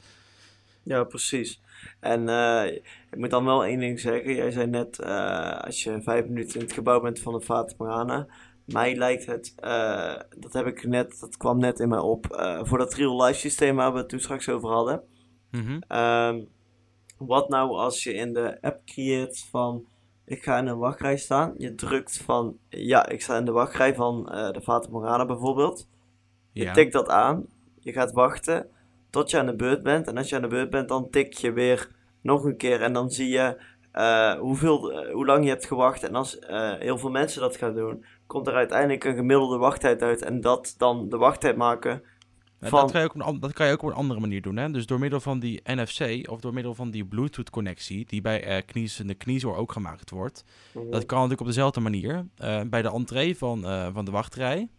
Ja, precies. En eh, ik moet dan wel één ding zeggen. Jij zei net, eh, als je vijf minuten in het gebouw bent van de Fata Morgana. Mij lijkt het, eh, dat heb ik net, dat kwam net in mij op, voor dat real life systeem waar we het toen straks over hadden. Mhm. Ehm, wat nou als je in de app creëert van, ik ga in een wachtrij staan. Je drukt van, ja, ik sta in de wachtrij van eh, de Fata Morgana bijvoorbeeld. Je Ja. tikt dat aan. Je gaat wachten tot je aan de beurt bent. En als je aan de beurt bent, dan tik je weer nog een keer. En dan zie je eh, hoeveel, eh, hoe lang je hebt gewacht. En als heel veel mensen dat gaan doen, komt er uiteindelijk een gemiddelde wachttijd uit. En dat dan de wachttijd maken. Van- dat, kan je ook op een, an- dat kan je ook op een andere manier doen. Hè? Dus door middel van die NFC of door middel van die Bluetooth-connectie, die bij eh knies, de kniezoor ook gemaakt wordt. Dat kan natuurlijk op dezelfde manier. Eh, bij de entree van, eh, van de wachtrij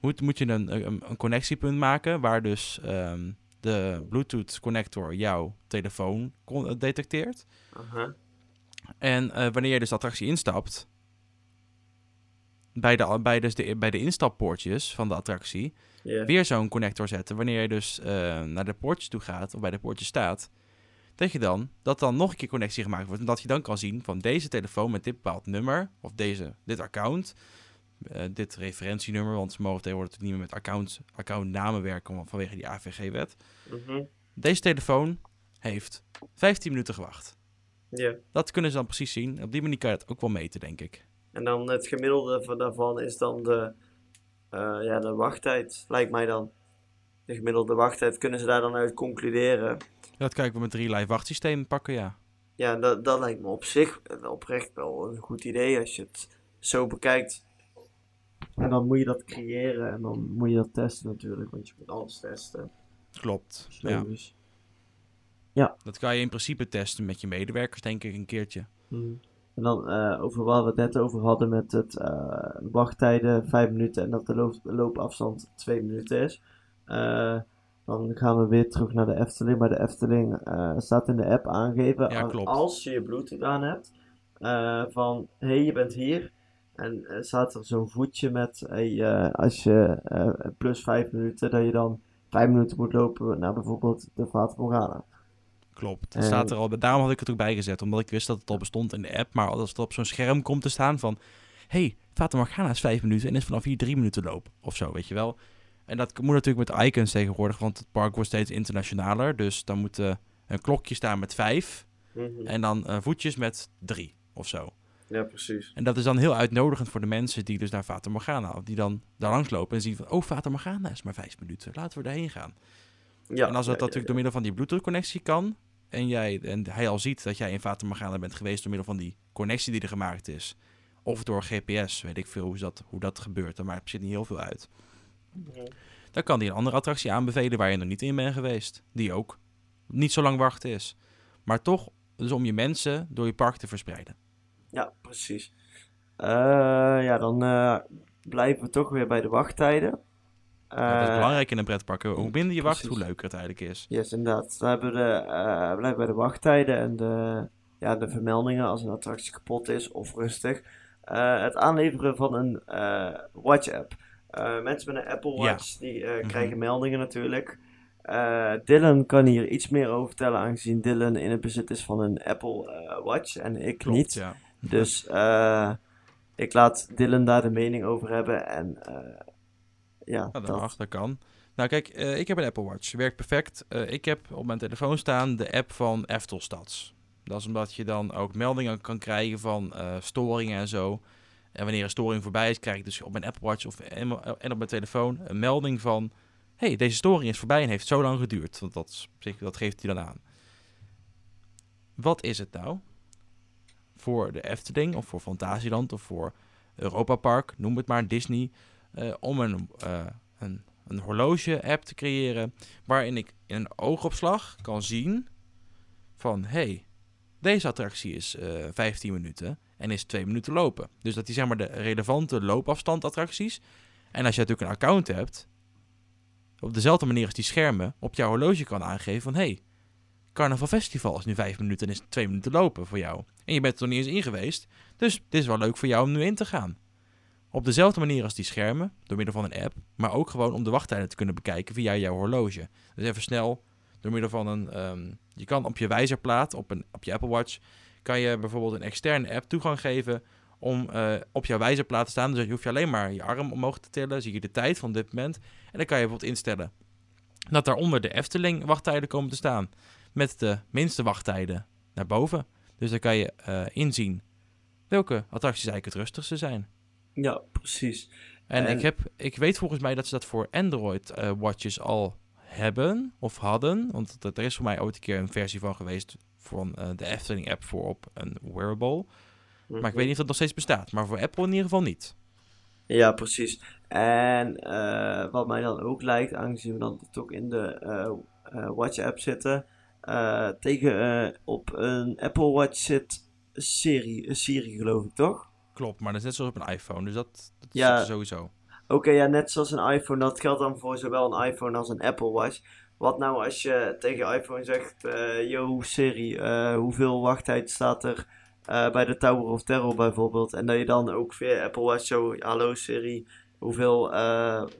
moet, moet je een, een, een connectiepunt maken waar dus ehm, de Bluetooth-connector jouw telefoon detecteert. En wanneer je dus de attractie instapt, bij de, bij, dus de, bij de instappoortjes van de attractie, Weer zo'n connector zetten. Wanneer je dus eh, naar de poortjes toe gaat, of bij de poortjes staat, dat je dan, dat dan nog een keer connectie gemaakt wordt. En dat je dan kan zien van deze telefoon met dit bepaald nummer, of deze, dit account, eh, dit referentienummer, want ze mogen tegenwoordig niet meer met account, accountnamen werken vanwege die AVG-wet. Mhm. Deze telefoon heeft 15 minuten gewacht. Ja. Dat kunnen ze dan precies zien. Op die manier kan je het ook wel meten, denk ik. En dan het gemiddelde van daarvan is dan de, ja, de wachttijd, lijkt mij dan. De gemiddelde wachttijd kunnen ze daar dan uit concluderen. Dat ik wel met drie live wachtsystemen pakken, ja. Ja, dat, dat lijkt me op zich eh, oprecht wel een goed idee als je het zo bekijkt. En dan moet je dat creëren en dan moet je dat testen natuurlijk, want je moet alles testen. Klopt. Zo Ja. dus. Dat kan je in principe testen met je medewerkers, denk ik, een keertje. Hmm. En dan eh, over waar we het net over hadden met het eh, wachttijden 5 minuten en dat de loop- loopafstand 2 minuten is. Eh, dan gaan we weer terug naar de Efteling. Maar de Efteling staat in de app aangegeven Ja, als- klopt. als je je Bluetooth aan hebt. van hé, hey, je bent hier. En staat er zo'n voetje met hey, als je plus 5 minuten, dat je dan 5 minuten moet lopen naar bijvoorbeeld de Fata Morgana. Klopt. En- staat er al, daarom had ik het ook bijgezet, omdat ik wist dat het al bestond in de app. Maar als het op zo'n scherm komt te staan van... hey, Fata Morgana is vijf minuten en is vanaf hier drie minuten lopen. Of zo, weet je wel. En dat moet natuurlijk met icons tegenwoordig, want het park wordt steeds internationaler. Dus dan moet eh, een klokje staan met vijf Mhm. en dan eh, voetjes met drie of zo. Ja, precies. En dat is dan heel uitnodigend voor de mensen die dus naar Fata Morgana, die dan daar langs lopen en zien van, oh, Fata Morgana is maar vijf minuten, laten we daarheen gaan. Ja, en als dat ja, natuurlijk door middel van die Bluetooth-connectie kan, en, jij, en hij al ziet dat jij in Fata Morgana bent geweest door middel van die connectie die er gemaakt is, of door GPS, weet ik veel hoe dat, hoe dat gebeurt, daar maakt het niet heel veel uit. Dan kan hij een andere attractie aanbevelen waar je nog niet in bent geweest, die ook niet zo lang wachten is. Maar toch, dus om je mensen door je park te verspreiden. Ja, precies. Eh, ja, dan eh, blijven we toch weer bij de wachttijden. Dat is Eh, belangrijk in een pretpark. Hoe minder je wacht, hoe leuker het eigenlijk is. Yes, inderdaad. We hebben de, we blijven bij de wachttijden en de, ja, de vermeldingen als een attractie kapot is of rustig. Eh, het aanleveren van een Watch-app. Mensen met een Apple Ja. Watch die Mhm. krijgen meldingen natuurlijk. Dylan kan hier iets meer over vertellen, aangezien Dylan in het bezit is van een Apple Watch en ik Klopt, niet. ja. Dus ik laat Dylan daar de mening over hebben. En ja, Ja, dat, dat, mag, dat kan. Nou kijk, eh, ik heb een Apple Watch. Werkt perfect. Eh, ik heb op mijn telefoon staan de app van Eftelstads. Dat is omdat je dan ook meldingen kan krijgen van eh, storingen en zo. En wanneer een storing voorbij is, krijg ik dus op mijn Apple Watch of, en, op mijn telefoon een melding van... hey, deze storing is voorbij en heeft zo lang geduurd. Want dat, dat geeft hij dan aan. Wat is het nou? Voor de Efteling of voor Fantasieland of voor Europa Park, noem het maar, Disney... eh, om een, eh, een, een horloge-app te creëren... waarin ik in een oogopslag kan zien van... hey, deze attractie is eh 15 minuten en is 2 minuten lopen. Dus dat die zeg maar de relevante loopafstand attracties. En als je natuurlijk een account hebt, op dezelfde manier als die schermen op jouw horloge kan aangeven van hey, Carnaval Festival is nu 5 minuten en is 2 minuten lopen voor jou. En je bent er nog niet eens in geweest, dus dit is wel leuk voor jou om nu in te gaan. Op dezelfde manier als die schermen, door middel van een app, maar ook gewoon om de wachttijden te kunnen bekijken via jouw horloge. Dus even snel, door middel van een, ehm, je kan op je wijzerplaat, op, een, op je Apple Watch, kan je bijvoorbeeld een externe app toegang geven om eh, op jouw wijzerplaat te staan. Dus je hoeft je alleen maar je arm omhoog te tillen, zie je de tijd van dit moment. En dan kan je bijvoorbeeld instellen dat daaronder de Efteling wachttijden komen te staan. Met de minste wachttijden naar boven. Dus dan kan je eh, inzien welke attracties eigenlijk het rustigste zijn. Ja, precies. En, En- ik, heb, ik weet volgens mij dat ze dat voor Android eh, watches al hebben of hadden. Want dat- er is voor mij ooit een keer een versie van geweest van eh, de Efteling app voor op een wearable. Maar ik weet niet of dat nog steeds bestaat. Maar voor Apple in ieder geval niet. Ja, precies. En eh, wat mij dan ook lijkt, aangezien we dan toch in de Watch-app zitten, tegen op een Apple Watch zit Siri, een Siri geloof ik, toch? Klopt, maar dat is net zoals op een iPhone. Dus dat, dat Ja. sowieso. Oké, ja, net zoals een iPhone. Dat geldt dan voor zowel een iPhone als een Apple Watch. Wat nou als je tegen je iPhone zegt, eh yo Siri, eh, hoeveel wachttijd staat er eh, bij de Tower of Terror bijvoorbeeld? En dat je dan ook via Apple Watch zo, hallo Siri, hoeveel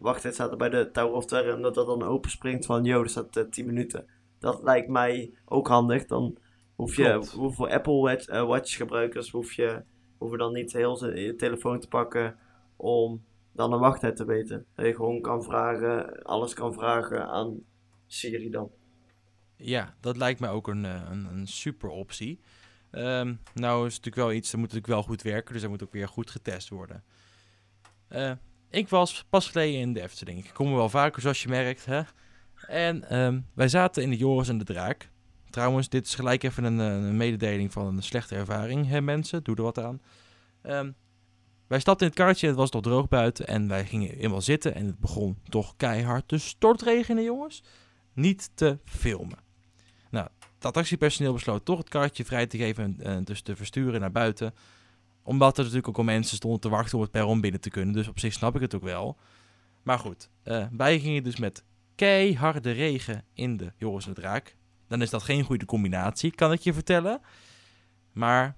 wachttijd staat er bij de Tower of Terror? En dat dat dan open springt van, yo, er staat eh, 10 minuten. Dat lijkt mij ook handig. Dan hoef je, voor Apple Watch, Watch gebruikers, hoef je, hoeven dan niet heel zijn telefoon te pakken om dan een wachttijd te weten. Dat gewoon kan vragen, alles kan vragen aan Siri dan. Ja, dat lijkt mij ook een, eh, een, een super optie. Ehm, nou is het natuurlijk wel iets, dat moet natuurlijk wel goed werken, dus dat moet ook weer goed getest worden. Eh, ik was pas geleden in de Efteling. Ik kom wel vaker, zoals je merkt. Hè? En ehm, wij zaten in de Joris en de Draak. Trouwens, dit is gelijk even een, eh, een mededeling van een slechte ervaring, hè mensen. Doe er wat aan. Ehm, wij stapten in het karretje, het was nog droog buiten. En wij gingen eenmaal zitten en het begon toch keihard te stortregenen, jongens. Niet te filmen. Nou, het attractiepersoneel besloot toch het karretje vrij te geven en dus te versturen naar buiten. Omdat er natuurlijk ook al mensen stonden te wachten om het perron binnen te kunnen. Dus op zich snap ik het ook wel. Maar goed, eh, wij gingen dus met keiharde regen in de Joris en de Draak. Dan is dat geen goede combinatie, kan ik je vertellen. Maar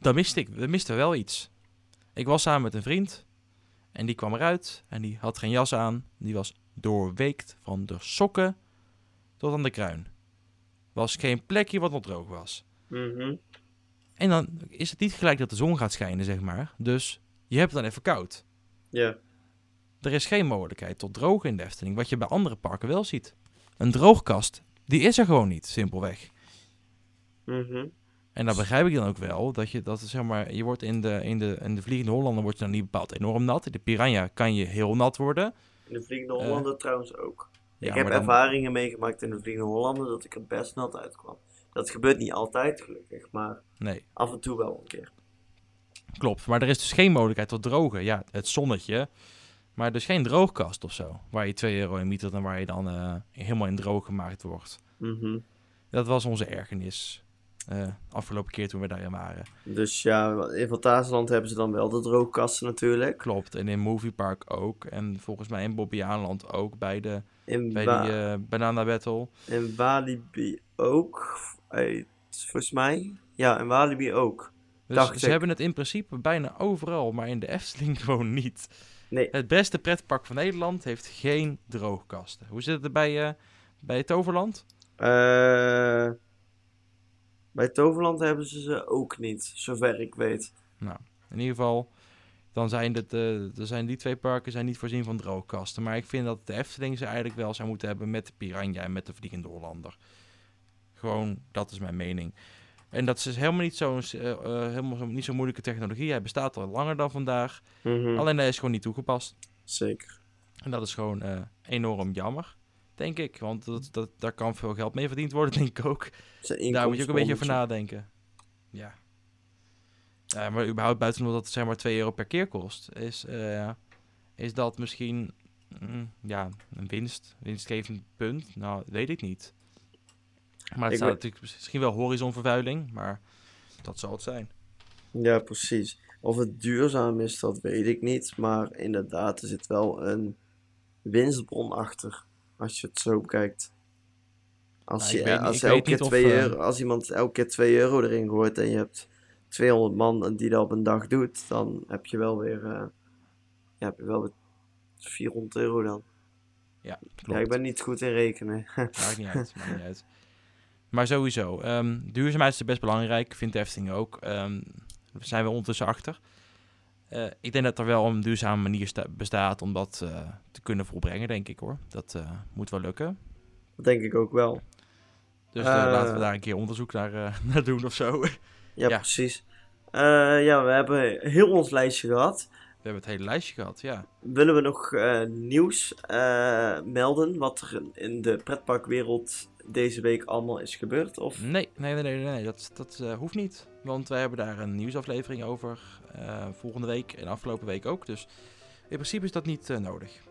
dan miste ik, we misten wel iets. Ik was samen met een vriend en die kwam eruit en die had geen jas aan. Die was doorweekt van de sokken tot aan de kruin. Was geen plekje wat nog droog was. Mhm. En dan is het niet gelijk dat de zon gaat schijnen, zeg maar. Dus je hebt dan even koud. Ja. Er is geen mogelijkheid tot drogen in de Efteling, wat je bij andere parken wel ziet. Een droogkast, die is er gewoon niet, simpelweg. Mhm. En dat begrijp ik dan ook wel, dat je, dat, zeg maar, je wordt in de, in, de, in de Vliegende Hollander wordt je dan niet bepaald enorm nat. In de Piranha kan je heel nat worden. In de Vliegende Eh, Hollander trouwens ook. Ja, ik heb dan- ervaringen meegemaakt in de Vliegende Hollander dat ik er best nat uitkwam. Dat gebeurt niet altijd gelukkig, maar Nee, af en toe wel een keer. klopt. Maar er is dus geen mogelijkheid tot drogen. Ja, het zonnetje. Maar dus geen droogkast of zo. Waar je 2 euro in mietert en waar je dan eh, helemaal in droog gemaakt wordt. Mhm. Dat was onze ergernis. eh, afgelopen keer toen we daarin waren. Dus ja, in Fantasieland hebben ze dan wel de droogkasten natuurlijk. Klopt. En in Movie Park ook. En volgens mij in Bobbejaanland ook. Bij, de, In, bij die eh, Banana Battle. in Walibi ook, uit, volgens mij. Ja, in Walibi ook. Dus Dacht ze ik. hebben het in principe bijna overal. Maar in de Efteling gewoon niet. Nee, Het beste pretpark van Nederland heeft geen droogkasten. Hoe zit het er bij, eh, bij Toverland? eh, bij Toverland hebben ze ze ook niet, zover ik weet. In ieder geval, dan zijn, het, eh, zijn die twee parken zijn niet voorzien van droogkasten. Maar ik vind dat de Efteling ze eigenlijk wel zou moeten hebben met de Piranha en met de Vliegende Hollander. Gewoon, dat is mijn mening. En dat is dus helemaal niet zo'n eh, eh, helemaal zo, niet zo'n moeilijke technologie. Hij bestaat al langer dan vandaag. Mhm, Alleen hij is gewoon niet toegepast. Zeker. En dat is gewoon eh, enorm jammer, denk ik. Want dat, dat, daar kan veel geld mee verdiend worden, denk ik ook. Daar moet je ook een beetje over nadenken. Ja. Maar überhaupt buiten omdat het zeg maar 2 euro per keer kost, is, is dat misschien mm, ja, een winst, winstgevend punt? Nou, weet ik niet. Maar het staat weet- natuurlijk misschien wel horizonvervuiling, maar dat zal het zijn. Ja, precies. Of het duurzaam is, dat weet ik niet. Maar inderdaad, er zit wel een winstbron achter. Als je het zo bekijkt. Als, Nou, je, niet- als, ik elke weet keer niet of, 2 eh, euro, als iemand elke keer 2 euro erin gooit en je hebt 200 man die dat op een dag doet, dan heb je wel weer, eh, ja, heb je wel weer 400 euro dan. Ja, Ja, klopt. ik ben niet goed in rekenen. Maakt niet uit, maakt niet uit. Maar sowieso, ehm, duurzaamheid is best belangrijk, vindt de Efteling ook. Ehm daar zijn we ondertussen achter. Eh, ik denk dat er wel een duurzame manier sta- bestaat om dat eh, te kunnen volbrengen, denk ik hoor. Dat eh, moet wel lukken. dat denk ik ook wel. Dus laten we daar een keer onderzoek naar, naar doen of zo. we Ja, Ja. precies. Ja, we hebben heel ons lijstje gehad. hebben het hele lijstje gehad, ja. Willen we nog nieuws melden wat er in de pretparkwereld deze week allemaal is gebeurd? Of... Nee, nee, nee, nee, nee dat, dat eh, hoeft niet. Want wij hebben daar een nieuwsaflevering over eh, volgende week en afgelopen week ook. Dus in principe is dat niet eh, nodig.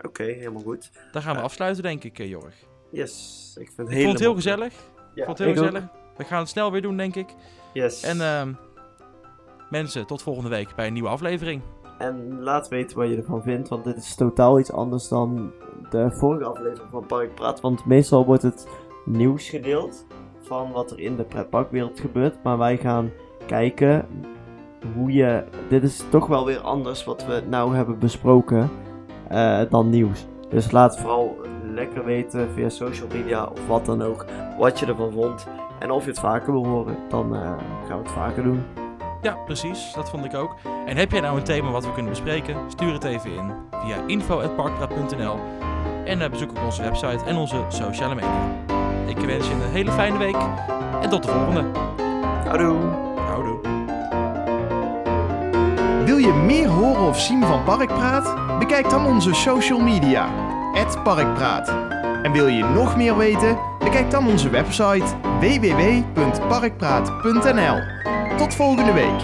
Oké, helemaal goed. Dan gaan we afsluiten, denk ik, Jorg. Yes, ik vind het, Ik vond het heel gezellig. Ja, vond het heel ook. gezellig. We gaan het snel weer doen, denk ik. Yes. En ehm, mensen, tot volgende week bij een nieuwe aflevering. En laat weten wat je ervan vindt, want dit is totaal iets anders dan de vorige aflevering van Park Praat. Want meestal wordt het nieuws gedeeld van wat er in de pretparkwereld gebeurt. Maar wij gaan kijken hoe je... Dit is toch wel weer anders wat we nou hebben besproken eh, dan nieuws. Dus laat vooral lekker weten via social media of wat dan ook, wat je ervan vond. En of je het vaker wil horen, dan eh, gaan we het vaker doen. Ja, precies. Dat vond ik ook. En heb jij nou een thema wat we kunnen bespreken? Stuur het even in via info.parkpraat.nl En eh, bezoek ook onze website en onze sociale media. Ik wens je een hele fijne week en tot de volgende. Houdoe. Houdoe. Wil je meer horen of zien van Parkpraat? Bekijk dan onze social media, Parkpraat. En wil je nog meer weten? Bekijk dan onze website www.parkpraat.nl. Tot volgende week.